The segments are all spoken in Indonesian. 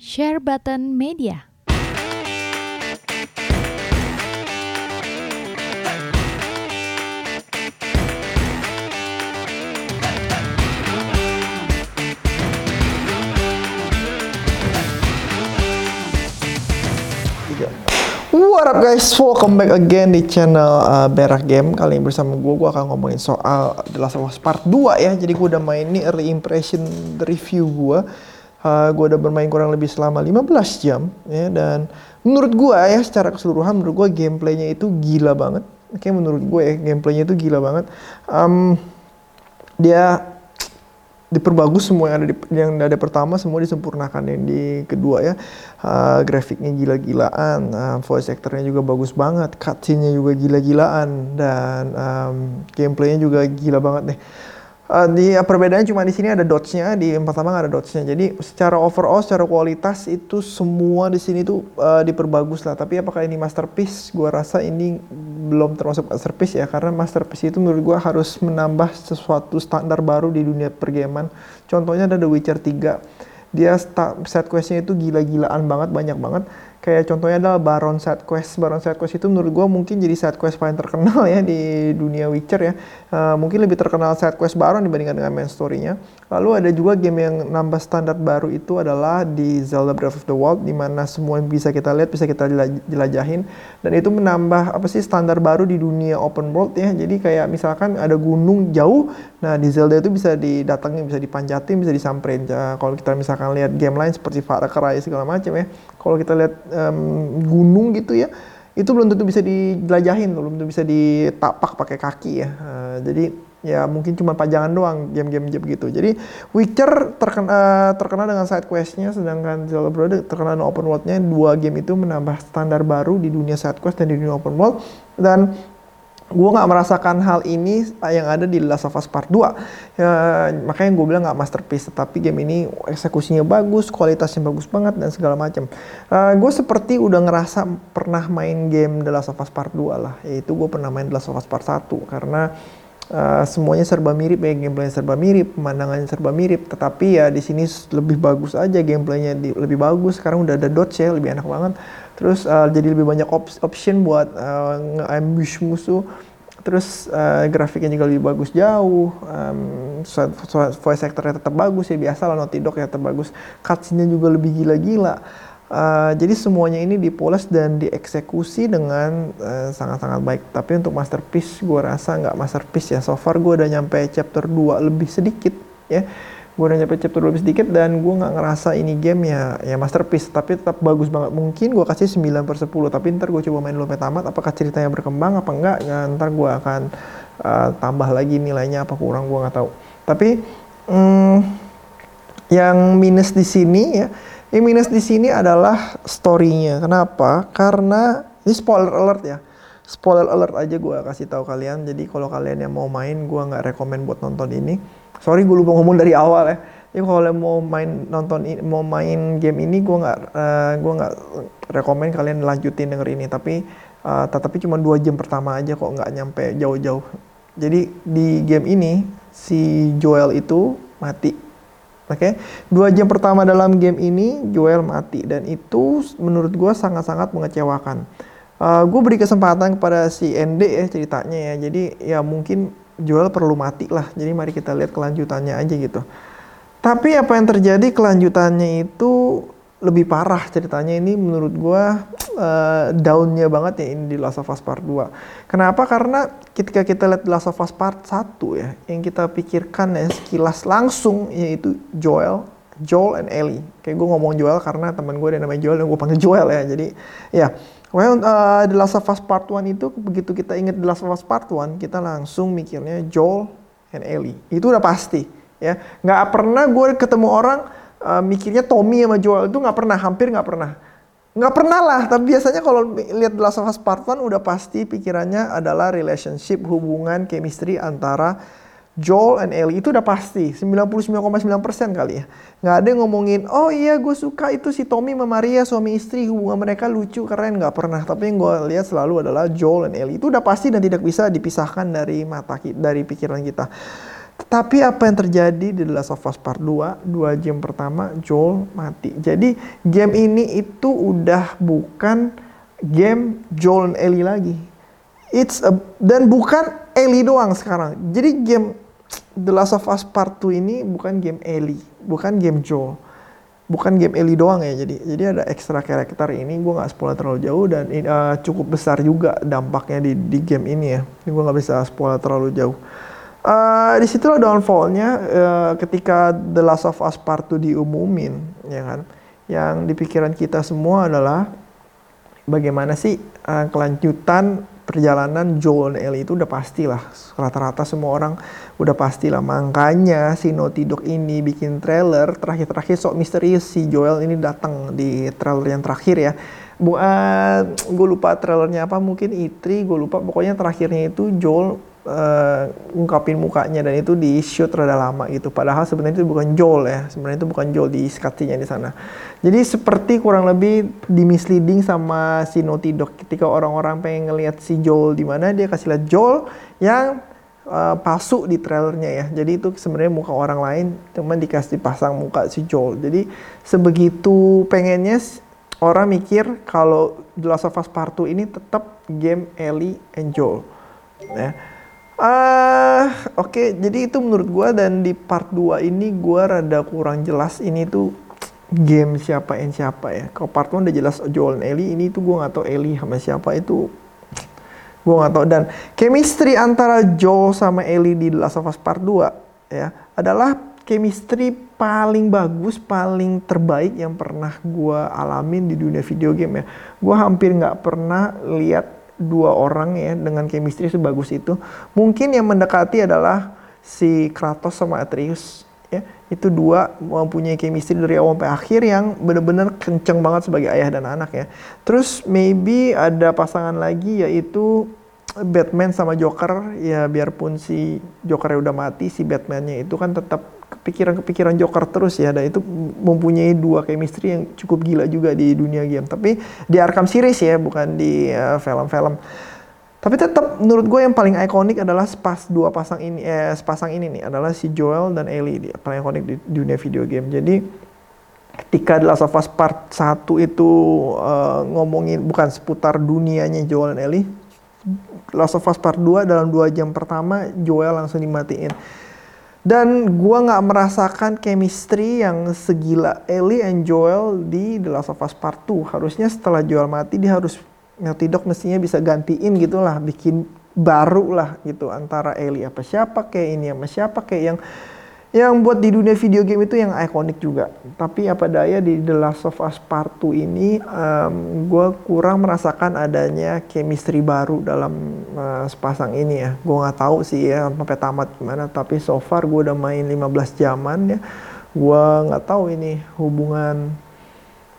Share Button Media. What up guys, welcome back again di channel uh, Berak Game. Kali ini bersama gue, gue akan ngomongin soal The Last of Us Part 2 ya. Jadi gue udah main ini early impression review gue uh, Gue udah bermain kurang lebih selama 15 jam ya Dan menurut gue ya, secara keseluruhan menurut gue gameplaynya itu gila banget. Oke, menurut gue ya, gameplaynya itu gila banget. Um, Dia diperbagus semua yang ada di yang ada pertama semua disempurnakan yang di kedua ya. Uh, grafiknya gila-gilaan uh, voice actornya juga bagus banget cutscene-nya juga gila-gilaan dan um, gameplaynya juga gila banget nih Uh, di uh, perbedaannya cuma di sini ada dots-nya, di yang pertama ada dots-nya. Jadi secara overall, secara kualitas itu semua di sini tuh uh, diperbagus lah. Tapi apakah ini masterpiece? Gua rasa ini belum termasuk masterpiece ya, karena masterpiece itu menurut gua harus menambah sesuatu standar baru di dunia pergaman. Contohnya ada The Witcher 3. Dia set quest-nya itu gila-gilaan banget, banyak banget kayak contohnya adalah Baron Side Quest. Baron Side Quest itu menurut gue mungkin jadi side quest paling terkenal ya di dunia Witcher ya. Uh, mungkin lebih terkenal side quest Baron dibandingkan dengan main story-nya. Lalu ada juga game yang nambah standar baru itu adalah di Zelda Breath of the Wild di mana semua yang bisa kita lihat bisa kita jelajahin dan itu menambah apa sih standar baru di dunia open world ya. Jadi kayak misalkan ada gunung jauh, nah di Zelda itu bisa didatengin, bisa dipanjatin, bisa disamperin. Uh, kalau kita misalkan lihat game lain seperti Far Cry segala macam ya. Kalau kita lihat um, gunung gitu ya itu belum tentu bisa dijelajahin belum tentu bisa ditapak pakai kaki ya. Uh, jadi ya mungkin cuma pajangan doang game-game gitu. Jadi Witcher terkena terkenal dengan side questnya sedangkan Zelda Breath terkenal dengan open worldnya. Dua game itu menambah standar baru di dunia side quest dan di dunia open world. Dan gue nggak merasakan hal ini yang ada di Last of Us Part 2 ya, makanya gue bilang nggak masterpiece tapi game ini eksekusinya bagus kualitasnya bagus banget dan segala macam uh, gue seperti udah ngerasa pernah main game The Last of Us Part 2 lah. Yaitu gue pernah main The Last of Us Part 1 karena Uh, semuanya serba mirip ya gameplaynya serba mirip pemandangannya serba mirip tetapi ya di sini lebih bagus aja gameplaynya lebih bagus. Sekarang udah ada dodge ya lebih enak banget. Terus uh, jadi lebih banyak op option buat uh, nge-ambush musuh. Terus uh, grafiknya juga lebih bagus jauh um, voice actornya tetap bagus ya biasa lah Naughty ya tetap bagus. Cutscene-nya juga lebih gila-gila Uh, jadi semuanya ini dipoles dan dieksekusi dengan eh, sangat-sangat uh, baik. Tapi untuk masterpiece gue rasa nggak masterpiece ya. So far gue udah nyampe chapter 2 lebih sedikit ya. Gue udah nyampe chapter 2 lebih sedikit dan gue nggak ngerasa ini game ya ya masterpiece. Tapi tetap bagus banget. Mungkin gue kasih 9 per 10. Tapi ntar gue coba main dulu tamat. Apakah ceritanya berkembang apa enggak. Ya, ntar gue akan uh, tambah lagi nilainya apa kurang gue nggak tahu. Tapi hmm, yang minus di sini ya yang minus di sini adalah story-nya. Kenapa? Karena ini spoiler alert ya. Spoiler alert aja gue kasih tahu kalian. Jadi kalau kalian yang mau main, gue nggak rekomend buat nonton ini. Sorry gue lupa ngomong dari awal ya. Jadi kalau mau main nonton mau main game ini, gue nggak uh, gue nggak rekomend kalian lanjutin denger ini. Tapi uh, tetapi cuma dua jam pertama aja kok nggak nyampe jauh-jauh. Jadi di game ini si Joel itu mati Oke, okay? dua jam pertama dalam game ini Joel mati dan itu menurut gue sangat-sangat mengecewakan. Uh, gue beri kesempatan kepada si ND ya ceritanya ya, jadi ya mungkin Joel perlu mati lah. Jadi mari kita lihat kelanjutannya aja gitu. Tapi apa yang terjadi kelanjutannya itu lebih parah ceritanya ini menurut gue uh, downnya banget ya ini di Last of Us Part 2. Kenapa? Karena ketika kita lihat Last of Us Part 1 ya, yang kita pikirkan ya sekilas langsung yaitu Joel, Joel and Ellie. Kayak gue ngomong Joel karena teman gue ada namanya Joel dan gue panggil Joel ya. Jadi ya, well, uh, The Last of Us Part 1 itu begitu kita ingat The Last of Us Part 1, kita langsung mikirnya Joel and Ellie. Itu udah pasti ya. Nggak pernah gue ketemu orang uh, mikirnya Tommy sama Joel itu nggak pernah, hampir nggak pernah. Nggak pernah lah, tapi biasanya kalau lihat The Last of Us Part 1 udah pasti pikirannya adalah relationship, hubungan, chemistry antara Joel and Ellie. Itu udah pasti 99,9% kali ya. Nggak ada yang ngomongin oh iya gue suka itu si Tommy sama Maria suami istri hubungan mereka lucu keren. Nggak pernah tapi yang gue lihat selalu adalah Joel and Ellie. Itu udah pasti dan tidak bisa dipisahkan dari mata dari pikiran kita Tapi apa yang terjadi di The Last of Us Part 2, dua game pertama Joel mati. Jadi game ini itu udah bukan game Joel dan Ellie lagi. It's a, dan bukan Ellie doang sekarang. Jadi game The Last of Us Part 2 ini bukan game Ellie, bukan game Joel. Bukan game Ellie doang ya, jadi jadi ada ekstra karakter ini gue nggak spoiler terlalu jauh dan uh, cukup besar juga dampaknya di, di game ini ya. Gue nggak bisa spoiler terlalu jauh. Uh, di situ downfallnya uh, ketika The Last of Us Part 2 diumumin, ya kan? Yang di pikiran kita semua adalah bagaimana sih uh, kelanjutan perjalanan Joel dan Ellie itu udah pasti lah. Rata-rata semua orang udah pasti lah. Makanya si Naughty Dog ini bikin trailer terakhir-terakhir sok misterius si Joel ini datang di trailer yang terakhir ya. Bu, uh, gue lupa trailernya apa mungkin E3 gue lupa pokoknya terakhirnya itu Joel uh, ungkapin mukanya dan itu di shoot rada lama gitu. Padahal sebenarnya itu bukan Joel ya. Sebenarnya itu bukan Joel di cutscene di sana. Jadi seperti kurang lebih di misleading sama si Naughty Dog ketika orang-orang pengen ngelihat si Joel di mana dia kasih lihat Joel yang uh, palsu di trailernya ya. Jadi itu sebenarnya muka orang lain, cuman dikasih pasang muka si Joel. Jadi sebegitu pengennya orang mikir kalau The Last of Us Part 2 ini tetap game Ellie and Joel. Ya. Uh, Oke, okay. jadi itu menurut gue dan di part 2 ini gue rada kurang jelas ini tuh game siapa yang siapa ya. Kalau part 1 udah jelas Joel dan Ellie, ini tuh gue gak tau Ellie sama siapa itu gue gak tau. Dan chemistry antara Joel sama Ellie di The Last of Us Part 2 ya adalah chemistry paling bagus, paling terbaik yang pernah gue alamin di dunia video game ya. Gue hampir gak pernah lihat dua orang ya dengan chemistry sebagus itu. Mungkin yang mendekati adalah si Kratos sama Atreus ya. Itu dua mempunyai chemistry dari awal sampai akhir yang benar-benar kenceng banget sebagai ayah dan anak ya. Terus maybe ada pasangan lagi yaitu Batman sama Joker ya biarpun si Joker udah mati si Batmannya itu kan tetap kepikiran-kepikiran Joker terus ya dan itu mempunyai dua chemistry yang cukup gila juga di dunia game. Tapi di Arkham series ya bukan di eh, film-film. Uh, tapi tetap menurut gue yang paling ikonik adalah pas dua pasang ini eh sepasang ini nih adalah si Joel dan Ellie dia paling ikonik di dunia video game. Jadi ketika The Last of Us Part 1 itu uh, ngomongin bukan seputar dunianya Joel dan Ellie Last of Us Part 2 dalam dua jam pertama Joel langsung dimatiin dan gue nggak merasakan chemistry yang segila Ellie and Joel di The Last of Us Part 2. Harusnya setelah Joel mati dia harus Naughty Dog mestinya bisa gantiin gitu lah, bikin baru lah gitu antara Ellie apa siapa kayak ini sama siapa kayak yang yang buat di dunia video game itu yang ikonik juga. Tapi apa daya di The Last of Us Part 2 ini um, gue kurang merasakan adanya chemistry baru dalam uh, sepasang ini ya. Gue nggak tahu sih ya sampai tamat gimana. Tapi so far gue udah main 15 jaman ya. Gue nggak tahu ini hubungan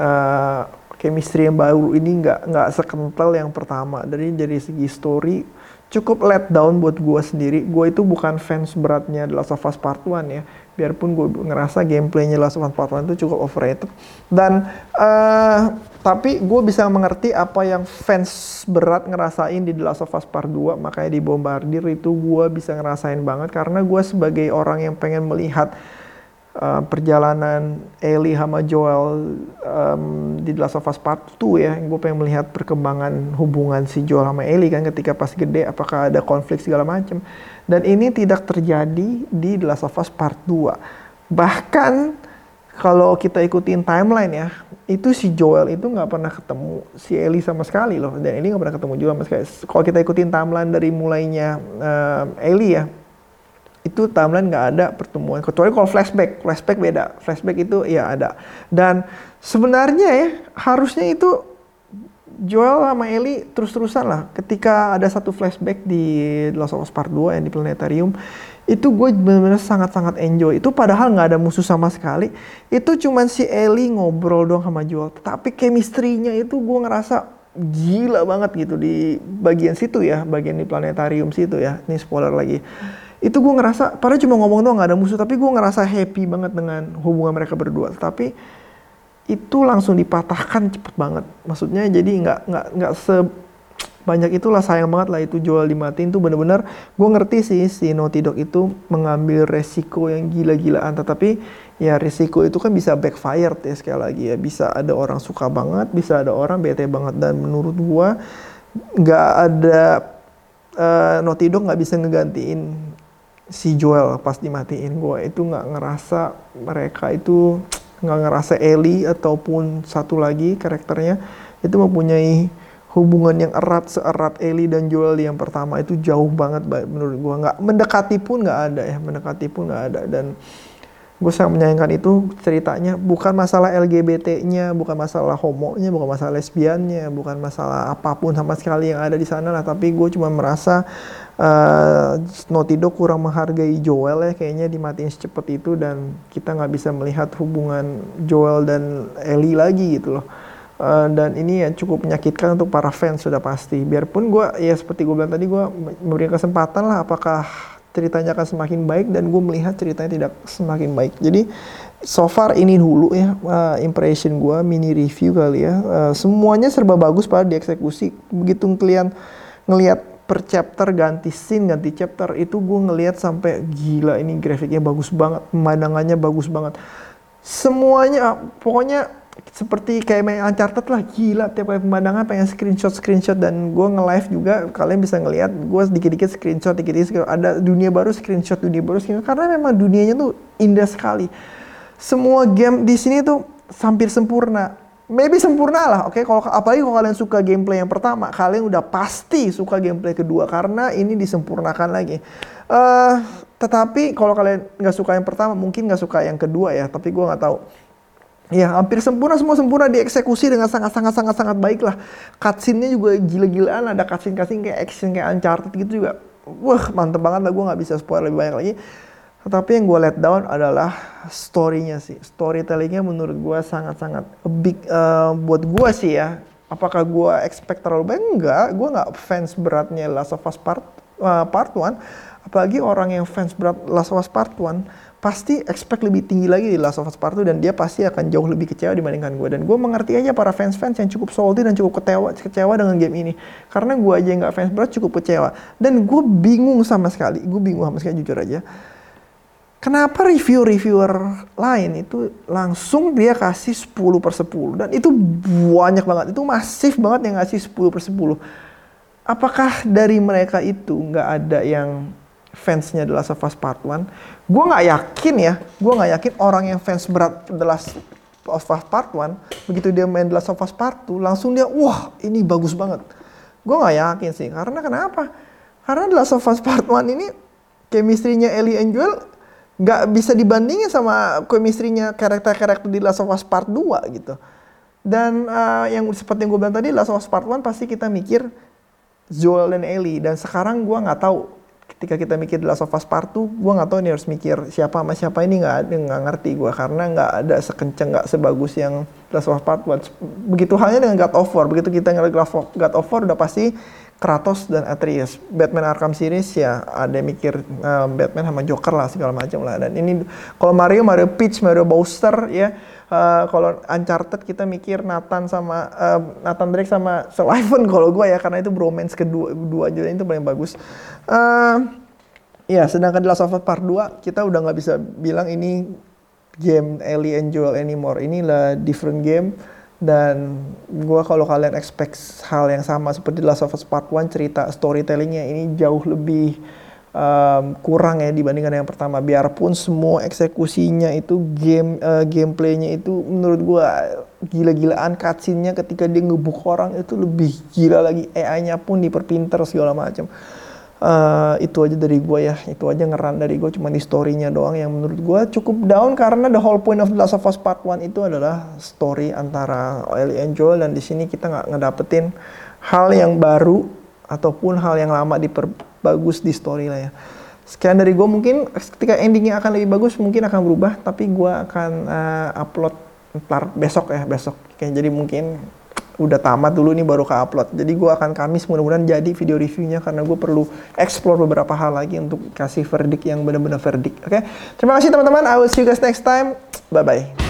uh, chemistry yang baru ini nggak nggak sekental yang pertama. Dari dari segi story cukup let down buat gue sendiri. Gue itu bukan fans beratnya The Last of Us Part 1 ya. Biarpun gue ngerasa gameplaynya The Last of Us Part 1 itu cukup overrated. Dan uh, tapi gue bisa mengerti apa yang fans berat ngerasain di The Last of Us Part 2. Makanya di Bombardir itu gue bisa ngerasain banget. Karena gue sebagai orang yang pengen melihat uh, perjalanan Ellie sama Joel um, di The Last of Us Part 2 ya. Gue pengen melihat perkembangan hubungan si Joel sama Ellie kan ketika pas gede apakah ada konflik segala macam. Dan ini tidak terjadi di The Last of Us Part 2. Bahkan kalau kita ikutin timeline ya, itu si Joel itu nggak pernah ketemu si Ellie sama sekali loh. Dan Ellie nggak pernah ketemu juga sama sekali. Kalau kita ikutin timeline dari mulainya uh, Ellie ya, itu timeline nggak ada pertemuan kecuali kalau flashback. Flashback beda. Flashback itu ya ada. Dan sebenarnya ya harusnya itu Joel sama Ellie terus-terusan lah. Ketika ada satu flashback di of Us Part 2 yang di planetarium itu gue benar-benar sangat-sangat enjoy. Itu padahal nggak ada musuh sama sekali. Itu cuman si Ellie ngobrol doang sama Joel. Tapi chemistry-nya itu gue ngerasa gila banget gitu di bagian situ ya. Bagian di planetarium situ ya. Ini spoiler lagi itu gue ngerasa padahal cuma ngomong doang gak ada musuh tapi gue ngerasa happy banget dengan hubungan mereka berdua. Tapi itu langsung dipatahkan cepet banget. Maksudnya jadi nggak nggak nggak se banyak itulah sayang banget lah itu jual dimatiin tuh bener-bener. Gue ngerti sih si Naughty Dog itu mengambil resiko yang gila-gilaan tetapi ya resiko itu kan bisa backfire ya sekali lagi ya. Bisa ada orang suka banget bisa ada orang bete banget. Dan menurut gue nggak ada uh, Naughty Dog nggak bisa ngegantiin si Joel pas dimatiin gue itu nggak ngerasa mereka itu nggak ngerasa Ellie ataupun satu lagi karakternya itu mempunyai hubungan yang erat seerat Ellie dan Joel yang pertama. Itu jauh banget menurut gue nggak mendekati pun nggak ada ya mendekati pun nggak ada. Dan gue sangat menyayangkan itu ceritanya. Bukan masalah LGBT-nya, bukan masalah homonya, bukan masalah lesbiannya, bukan masalah apa pun sama sekali yang ada di sana lah. Tapi gue cuma merasa uh, Naughty Dog kurang menghargai Joel ya kayaknya dimatiin secepat itu dan kita nggak bisa melihat hubungan Joel dan Ellie lagi gitu loh. Uh, dan ini ya cukup menyakitkan untuk para fans sudah pasti. Biarpun gue ya seperti gue bilang tadi gue memberikan kesempatan lah apakah ceritanya akan semakin baik dan gue melihat ceritanya tidak semakin baik. Jadi so far ini dulu ya uh, impression gue mini review kali ya. Uh, semuanya serba bagus pada dieksekusi. Begitu kalian ngelihat per chapter ganti scene ganti chapter itu gue ngelihat sampai gila ini grafiknya bagus banget, pemandangannya bagus banget. Semuanya pokoknya seperti kayak main Uncharted lah gila tiap kali pemandangan pengen screenshot screenshot dan gue nge live juga kalian bisa ngelihat gue sedikit dikit screenshot dikit dikit ada dunia baru screenshot dunia baru screenshot karena memang dunianya tuh indah sekali semua game di sini tuh hampir sempurna maybe sempurna lah oke okay? kalau apalagi kalau kalian suka gameplay yang pertama kalian udah pasti suka gameplay kedua karena ini disempurnakan lagi uh, tetapi kalau kalian nggak suka yang pertama mungkin nggak suka yang kedua ya tapi gue nggak tahu Ya, hampir sempurna, semua sempurna dieksekusi dengan sangat-sangat-sangat-sangat baik lah. Cutscene-nya juga gila-gilaan, ada cutscene-cutscene kayak action, kayak Uncharted gitu juga. Wah, mantep banget lah, gue gak bisa spoiler lebih banyak lagi. Tetapi yang gue let down adalah story-nya sih. Storytelling-nya menurut gue sangat-sangat big uh, buat gue sih ya. Apakah gue expect terlalu banyak? Enggak, gue gak fans beratnya Last of Us Part, uh, part 1. Apalagi orang yang fans berat Last of Us Part 1 pasti expect lebih tinggi lagi di Last of Us Part 2 dan dia pasti akan jauh lebih kecewa dibandingkan gue dan gue mengerti aja para fans-fans yang cukup salty dan cukup kecewa kecewa dengan game ini karena gue aja nggak fans berat cukup kecewa dan gue bingung sama sekali gue bingung sama sekali jujur aja kenapa review-reviewer lain itu langsung dia kasih 10 per 10 dan itu banyak banget. Itu masif banget yang ngasih 10 per 10 apakah dari mereka itu nggak ada yang fansnya The Last of Us Part 1, gue nggak yakin ya, gue nggak yakin orang yang fans berat The Last of Us Part 1, begitu dia main The Last of Us Part 2, langsung dia, wah ini bagus banget. Gue nggak yakin sih, karena kenapa? Karena The Last of Us Part 1 ini, chemistry-nya Ellie and Joel nggak bisa dibandingin sama chemistry-nya karakter-karakter di Last of Us Part 2 gitu. Dan uh, yang seperti yang gue bilang tadi, Last of Us Part 1 pasti kita mikir Joel dan Ellie. Dan sekarang gue nggak tahu ketika kita mikir Last of Us Part 2, gue nggak tahu ini harus mikir siapa sama siapa ini nggak nggak ngerti gue karena nggak ada sekenceng nggak sebagus yang Last of Us Part 1. Begitu halnya dengan God of War, begitu kita ngeliat God of War udah pasti Kratos dan Atreus. Batman Arkham series ya ada mikir uh, Batman sama Joker lah segala macam lah. Dan ini kalau Mario Mario Peach, Mario Bowser ya. Uh, kalau Uncharted kita mikir Nathan sama uh, Nathan Drake sama Sullivan kalau gue ya karena itu bromance kedua dua aja itu paling bagus. Uh, ya sedangkan di Last of Us Part 2 kita udah nggak bisa bilang ini game Ellie and Joel anymore. Inilah different game dan gue kalau kalian expect hal yang sama seperti Last of Us Part 1 cerita storytellingnya ini jauh lebih um, kurang ya dibandingkan yang pertama. Biarpun semua eksekusinya itu game uh, gameplaynya itu menurut gue gila-gilaan cutscene-nya ketika dia ngebuk orang itu lebih gila lagi. AI-nya pun diperpinter segala macam uh, itu aja dari gue ya. Itu aja ngeran dari gue cuma di storynya doang yang menurut gue cukup down karena the whole point of The Last of Us Part 1 itu adalah story antara Ellie and Joel dan di sini kita nggak ngedapetin hal yang baru ataupun hal yang lama diperbagus di story lah ya. Sekian dari gue mungkin ketika endingnya akan lebih bagus mungkin akan berubah tapi gue akan uh, upload ntar besok ya besok. Oke, jadi mungkin udah tamat dulu nih baru ke upload. Jadi gue akan Kamis mudah-mudahan jadi video reviewnya karena gue perlu explore beberapa hal lagi untuk kasih verdict yang benar-benar verdict. Oke, okay? terima kasih teman-teman. I will see you guys next time. Bye bye.